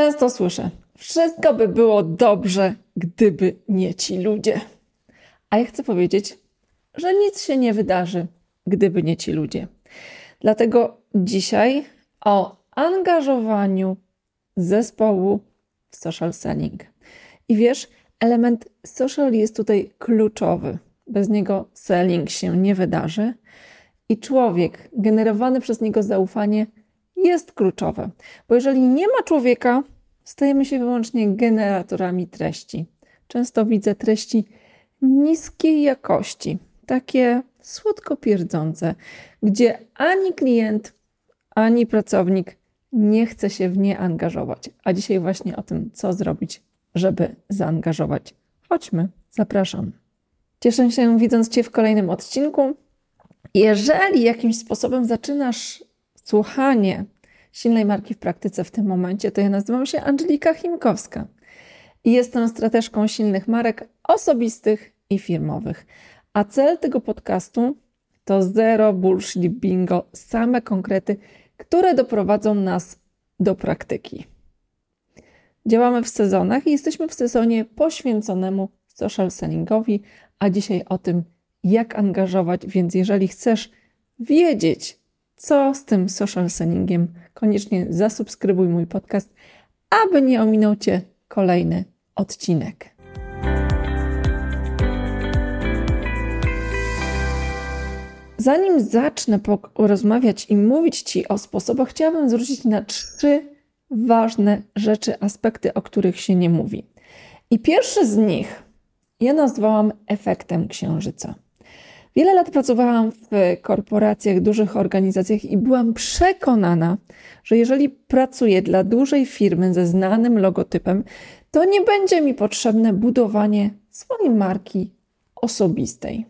Często słyszę, wszystko by było dobrze, gdyby nie ci ludzie. A ja chcę powiedzieć, że nic się nie wydarzy, gdyby nie ci ludzie. Dlatego dzisiaj o angażowaniu zespołu w social selling. I wiesz, element social jest tutaj kluczowy. Bez niego selling się nie wydarzy. I człowiek, generowany przez niego zaufanie, jest kluczowe. Bo jeżeli nie ma człowieka, stajemy się wyłącznie generatorami treści. Często widzę treści niskiej jakości, takie słodko pierdzące, gdzie ani klient, ani pracownik nie chce się w nie angażować. A dzisiaj właśnie o tym, co zrobić, żeby zaangażować. Chodźmy, zapraszam. Cieszę się widząc Cię w kolejnym odcinku. Jeżeli jakimś sposobem zaczynasz słuchanie silnej marki w praktyce w tym momencie, to ja nazywam się Angelika Chimkowska i jestem strateżką silnych marek osobistych i firmowych. A cel tego podcastu to zero bullshit bingo, same konkrety, które doprowadzą nas do praktyki. Działamy w sezonach i jesteśmy w sezonie poświęconemu social sellingowi, a dzisiaj o tym, jak angażować. Więc jeżeli chcesz wiedzieć, co z tym social sellingiem, koniecznie zasubskrybuj mój podcast, aby nie ominął Cię kolejny odcinek. Zanim zacznę rozmawiać i mówić Ci o sposobach, chciałabym zwrócić na trzy ważne rzeczy, aspekty, o których się nie mówi. I pierwszy z nich ja nazwałam efektem księżyca. Wiele lat pracowałam w korporacjach, dużych organizacjach i byłam przekonana, że jeżeli pracuję dla dużej firmy ze znanym logotypem, to nie będzie mi potrzebne budowanie swojej marki osobistej.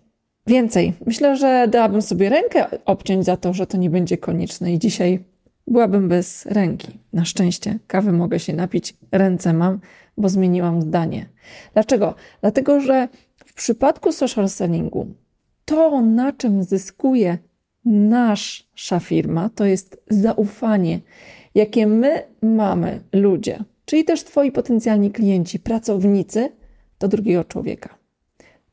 Więcej, myślę, że dałabym sobie rękę obciąć za to, że to nie będzie konieczne i dzisiaj byłabym bez ręki. Na szczęście kawy mogę się napić, ręce mam, bo zmieniłam zdanie. Dlaczego? Dlatego, że w przypadku social sellingu to, na czym zyskuje nasza firma, to jest zaufanie, jakie my mamy, ludzie, czyli też Twoi potencjalni klienci, pracownicy, do drugiego człowieka.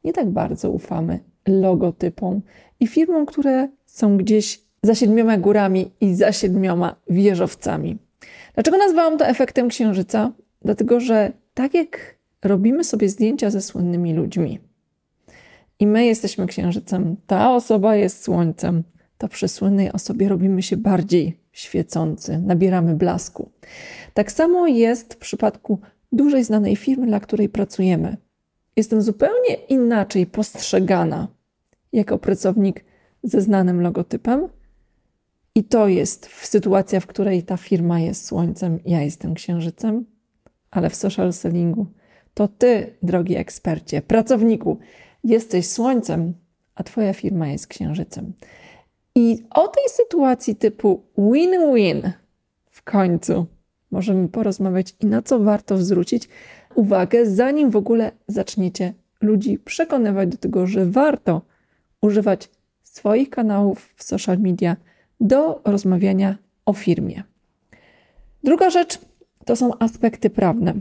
Nie tak bardzo ufamy logotypom i firmom, które są gdzieś za siedmioma górami i za siedmioma wieżowcami. Dlaczego nazwałam to efektem księżyca? Dlatego, że tak jak robimy sobie zdjęcia ze słynnymi ludźmi i my jesteśmy księżycem, ta osoba jest słońcem, to przy słynnej osobie robimy się bardziej świecący, nabieramy blasku. Tak samo jest w przypadku dużej znanej firmy, dla której pracujemy. Jestem zupełnie inaczej postrzegana jako pracownik ze znanym logotypem. I to jest sytuacja, w której ta firma jest słońcem, ja jestem księżycem, ale w social sellingu to ty, drogi ekspercie, pracowniku, jesteś słońcem, a twoja firma jest księżycem. I o tej sytuacji typu win-win w końcu możemy porozmawiać i na co warto zwrócić uwagę, zanim w ogóle zaczniecie ludzi przekonywać do tego, że warto używać swoich kanałów w social media do rozmawiania o firmie. Druga rzecz to są aspekty prawne.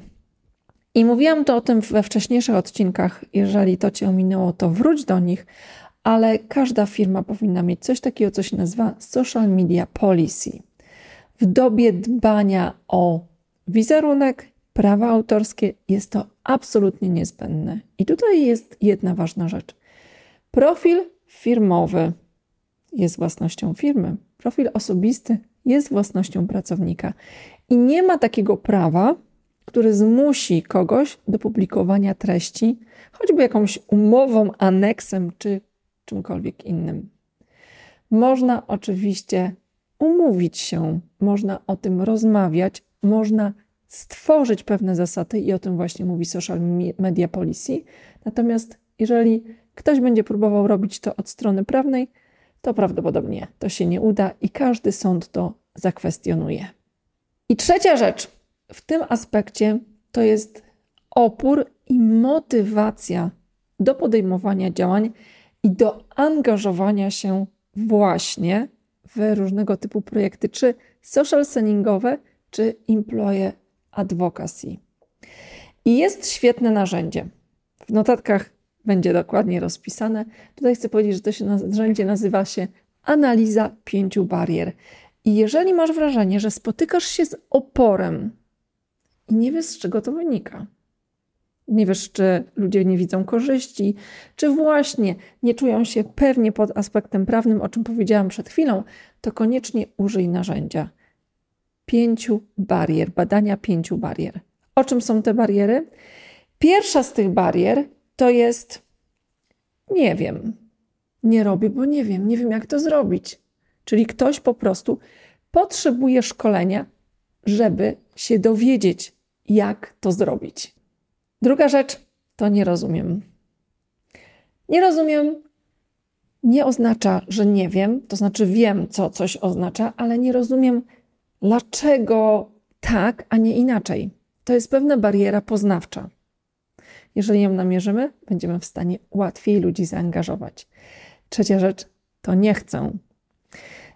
I mówiłam to o tym we wcześniejszych odcinkach. Jeżeli to Cię ominęło, to wróć do nich, ale każda firma powinna mieć coś takiego, co się nazywa social media policy. W dobie dbania o wizerunek, prawa autorskie jest to absolutnie niezbędne. I tutaj jest jedna ważna rzecz. Profil firmowy jest własnością firmy, profil osobisty jest własnością pracownika. I nie ma takiego prawa, który zmusi kogoś do publikowania treści, choćby jakąś umową, aneksem czy czymkolwiek innym. Można oczywiście umówić się, można o tym rozmawiać, można stworzyć pewne zasady i o tym właśnie mówi Social Media Policy. Natomiast jeżeli ktoś będzie próbował robić to od strony prawnej, to prawdopodobnie to się nie uda i każdy sąd to zakwestionuje. I trzecia rzecz w tym aspekcie to jest opór i motywacja do podejmowania działań i do angażowania się właśnie w różnego typu projekty, czy social sellingowe, czy employee Advocacy. I jest świetne narzędzie. W notatkach będzie dokładnie rozpisane. Tutaj chcę powiedzieć, że to się narzędzie nazywa się analiza pięciu barier. I jeżeli masz wrażenie, że spotykasz się z oporem i nie wiesz, z czego to wynika, nie wiesz, czy ludzie nie widzą korzyści, czy właśnie nie czują się pewnie pod aspektem prawnym, o czym powiedziałam przed chwilą, to koniecznie użyj narzędzia pięciu barier, badania pięciu barier. O czym są te bariery? Pierwsza z tych barier to jest nie wiem. Nie robię, bo nie wiem, nie wiem jak to zrobić. Czyli ktoś po prostu potrzebuje szkolenia, żeby się dowiedzieć, jak to zrobić. Druga rzecz to nie rozumiem. Nie rozumiem nie oznacza, że nie wiem, to znaczy wiem, co coś oznacza, ale nie rozumiem, dlaczego tak, a nie inaczej. To jest pewna bariera poznawcza. Jeżeli ją namierzymy, będziemy w stanie łatwiej ludzi zaangażować. Trzecia rzecz to nie chcę.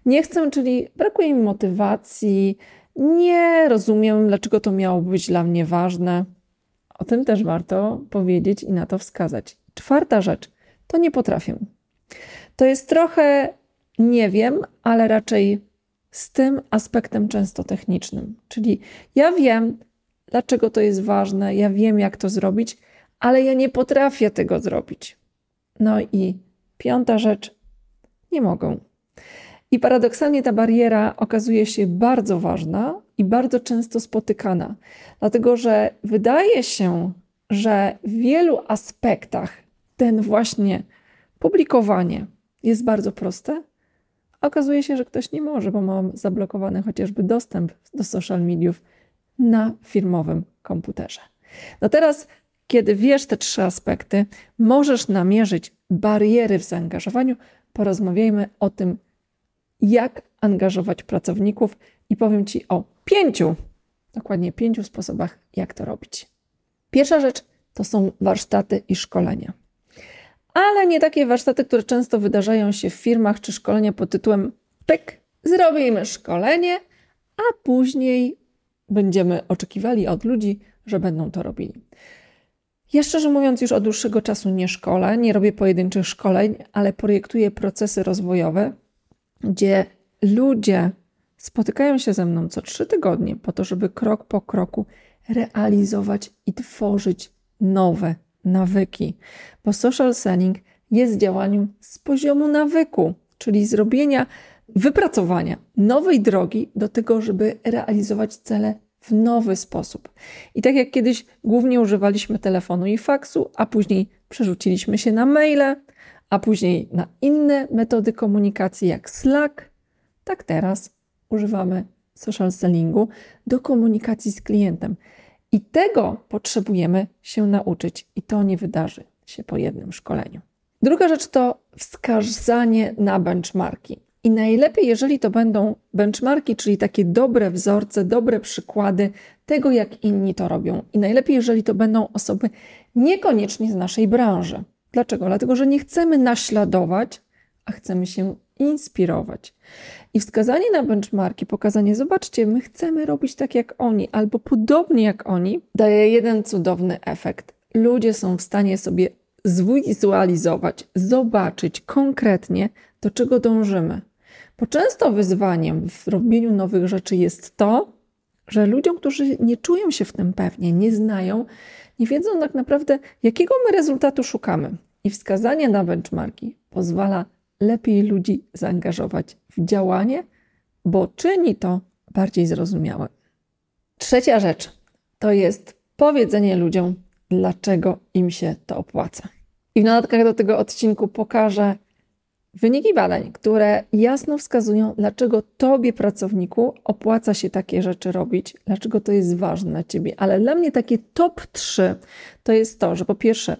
Nie chcę, czyli brakuje mi motywacji, nie rozumiem, dlaczego to miało być dla mnie ważne. O tym też warto powiedzieć i na to wskazać. Czwarta rzecz to nie potrafię. To jest trochę nie wiem, ale raczej z tym aspektem często technicznym. Czyli ja wiem, dlaczego to jest ważne, ja wiem, jak to zrobić, ale ja nie potrafię tego zrobić. No i piąta rzecz, nie mogę. I paradoksalnie ta bariera okazuje się bardzo ważna i bardzo często spotykana, dlatego że wydaje się, że w wielu aspektach ten właśnie publikowanie jest bardzo proste. Okazuje się, że ktoś nie może, bo ma zablokowany chociażby dostęp do social mediów na firmowym komputerze. No teraz kiedy wiesz te trzy aspekty, możesz namierzyć bariery w zaangażowaniu. Porozmawiajmy o tym, jak angażować pracowników i powiem Ci o pięciu, dokładnie pięciu sposobach, jak to robić. Pierwsza rzecz to są warsztaty i szkolenia. Ale nie takie warsztaty, które często wydarzają się w firmach, czy szkolenia pod tytułem pyk, zrobimy szkolenie, a później będziemy oczekiwali od ludzi, że będą to robili. Ja szczerze mówiąc, już od dłuższego czasu nie szkolę, nie robię pojedynczych szkoleń, ale projektuję procesy rozwojowe, gdzie ludzie spotykają się ze mną co trzy tygodnie po to, żeby krok po kroku realizować i tworzyć nowe nawyki. Bo social selling jest działaniem z poziomu nawyku, czyli zrobienia, wypracowania nowej drogi do tego, żeby realizować cele w nowy sposób. I tak jak kiedyś głównie używaliśmy telefonu i faksu, a później przerzuciliśmy się na maile, a później na inne metody komunikacji jak Slack, tak teraz używamy social sellingu do komunikacji z klientem. I tego potrzebujemy się nauczyć, i to nie wydarzy się po jednym szkoleniu. Druga rzecz to wskazanie na benchmarki. I najlepiej, jeżeli to będą benchmarki, czyli takie dobre wzorce, dobre przykłady tego, jak inni to robią. I najlepiej, jeżeli to będą osoby niekoniecznie z naszej branży. Dlaczego? Dlatego, że nie chcemy naśladować, a chcemy się inspirować. I wskazanie na benchmarki, pokazanie, zobaczcie, my chcemy robić tak jak oni, albo podobnie jak oni, daje jeden cudowny efekt. Ludzie są w stanie sobie zwizualizować, zobaczyć konkretnie, do czego dążymy. Bo często wyzwaniem w robieniu nowych rzeczy jest to, że ludziom, którzy nie czują się w tym pewnie, nie znają, nie wiedzą tak naprawdę, jakiego my rezultatu szukamy. I wskazanie na benchmarki pozwala lepiej ludzi zaangażować w działanie, bo czyni to bardziej zrozumiałe. Trzecia rzecz to jest powiedzenie ludziom, dlaczego im się to opłaca. I w notatkach do tego odcinku pokażę Wyniki badań, które jasno wskazują, dlaczego Tobie, pracowniku, opłaca się takie rzeczy robić, dlaczego to jest ważne dla Ciebie. Ale dla mnie takie top 3 to jest to, że po pierwsze,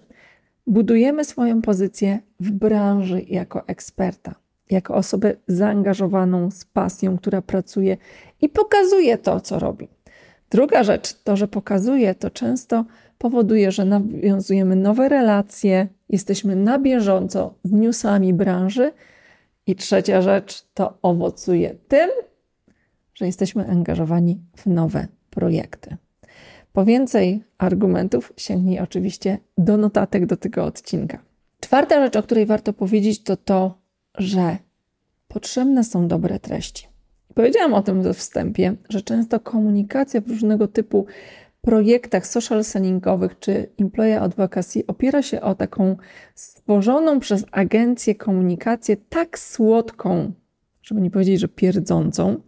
budujemy swoją pozycję w branży jako eksperta, jako osobę zaangażowaną z pasją, która pracuje i pokazuje to, co robi. Druga rzecz, to, że pokazuje, to często powoduje, że nawiązujemy nowe relacje, jesteśmy na bieżąco z newsami branży. I trzecia rzecz to owocuje tym, że jesteśmy angażowani w nowe projekty. Po więcej argumentów sięgnij oczywiście do notatek do tego odcinka. Czwarta rzecz, o której warto powiedzieć, to to, że potrzebne są dobre treści. Powiedziałam o tym we wstępie, że często komunikacja różnego typu projektach social sellingowych czy employee advocacy opiera się o taką stworzoną przez agencję komunikację tak słodką, żeby nie powiedzieć, że pierdzącą,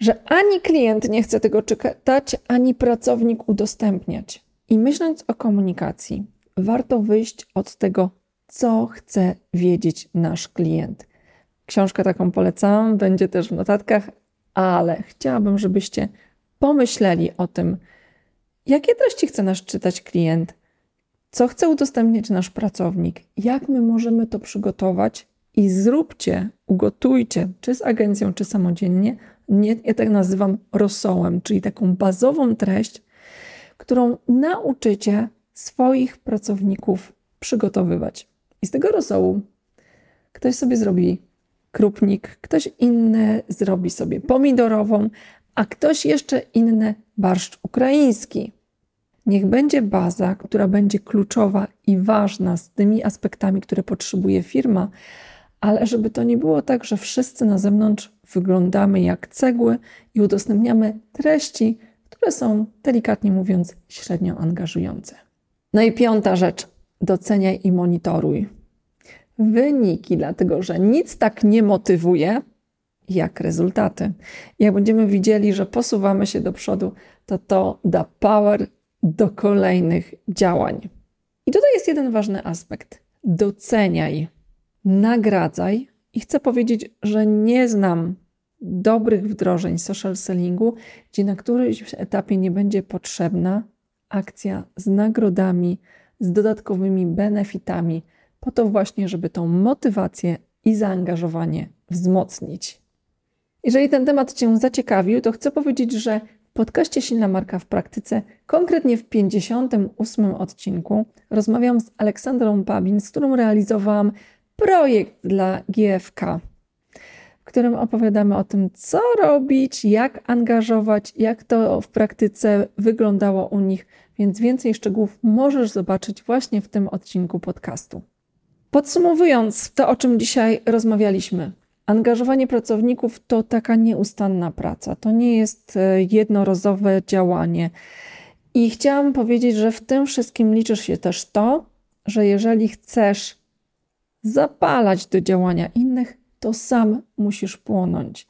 że ani klient nie chce tego czytać, ani pracownik udostępniać. I myśląc o komunikacji, warto wyjść od tego, co chce wiedzieć nasz klient. Książkę taką polecam, będzie też w notatkach, ale chciałabym, żebyście pomyśleli o tym, jakie treści chce nas czytać klient, co chce udostępnić nasz pracownik, jak my możemy to przygotować? I zróbcie, ugotujcie, czy z agencją, czy samodzielnie, nie, ja tak nazywam rosołem, czyli taką bazową treść, którą nauczycie swoich pracowników przygotowywać. I z tego rosołu ktoś sobie zrobi krupnik, ktoś inny zrobi sobie pomidorową, a ktoś jeszcze inny barszcz ukraiński. Niech będzie baza, która będzie kluczowa i ważna z tymi aspektami, które potrzebuje firma, ale żeby to nie było tak, że wszyscy na zewnątrz wyglądamy jak cegły i udostępniamy treści, które są delikatnie mówiąc średnio angażujące. No i piąta rzecz: doceniaj i monitoruj wyniki, dlatego że nic tak nie motywuje jak rezultaty. Jak będziemy widzieli, że posuwamy się do przodu, to to da power do kolejnych działań. I tutaj jest jeden ważny aspekt. Doceniaj, nagradzaj i chcę powiedzieć, że nie znam dobrych wdrożeń social sellingu, gdzie na którymś etapie nie będzie potrzebna akcja z nagrodami, z dodatkowymi benefitami, po to właśnie, żeby tą motywację i zaangażowanie wzmocnić. Jeżeli ten temat Cię zaciekawił, to chcę powiedzieć, że w podcaście Silna Marka w Praktyce, konkretnie w 58 odcinku, rozmawiam z Aleksandrą Babin, z którą realizowałam projekt dla GFK, w którym opowiadamy o tym, co robić, jak angażować, jak to w praktyce wyglądało u nich, więc więcej szczegółów możesz zobaczyć właśnie w tym odcinku podcastu. Podsumowując to, o czym dzisiaj rozmawialiśmy, angażowanie pracowników to taka nieustanna praca, to nie jest e, jednorazowe działanie. I chciałam powiedzieć, że w tym wszystkim liczysz się też to, że jeżeli chcesz zapalać do działania innych, to sam musisz płonąć.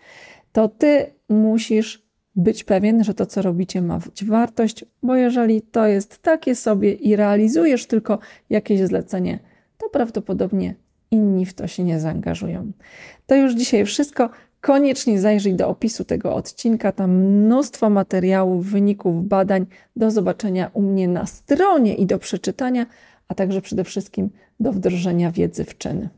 To ty musisz być pewien, że to, co robicie, ma wartość, bo jeżeli to jest takie sobie i realizujesz tylko jakieś zlecenie, to prawdopodobnie inni w to się nie zaangażują. To już dzisiaj wszystko. Koniecznie zajrzyj do opisu tego odcinka, tam mnóstwo materiałów, wyników badań do zobaczenia u mnie na stronie i do przeczytania, a także przede wszystkim do wdrożenia wiedzy w czyny.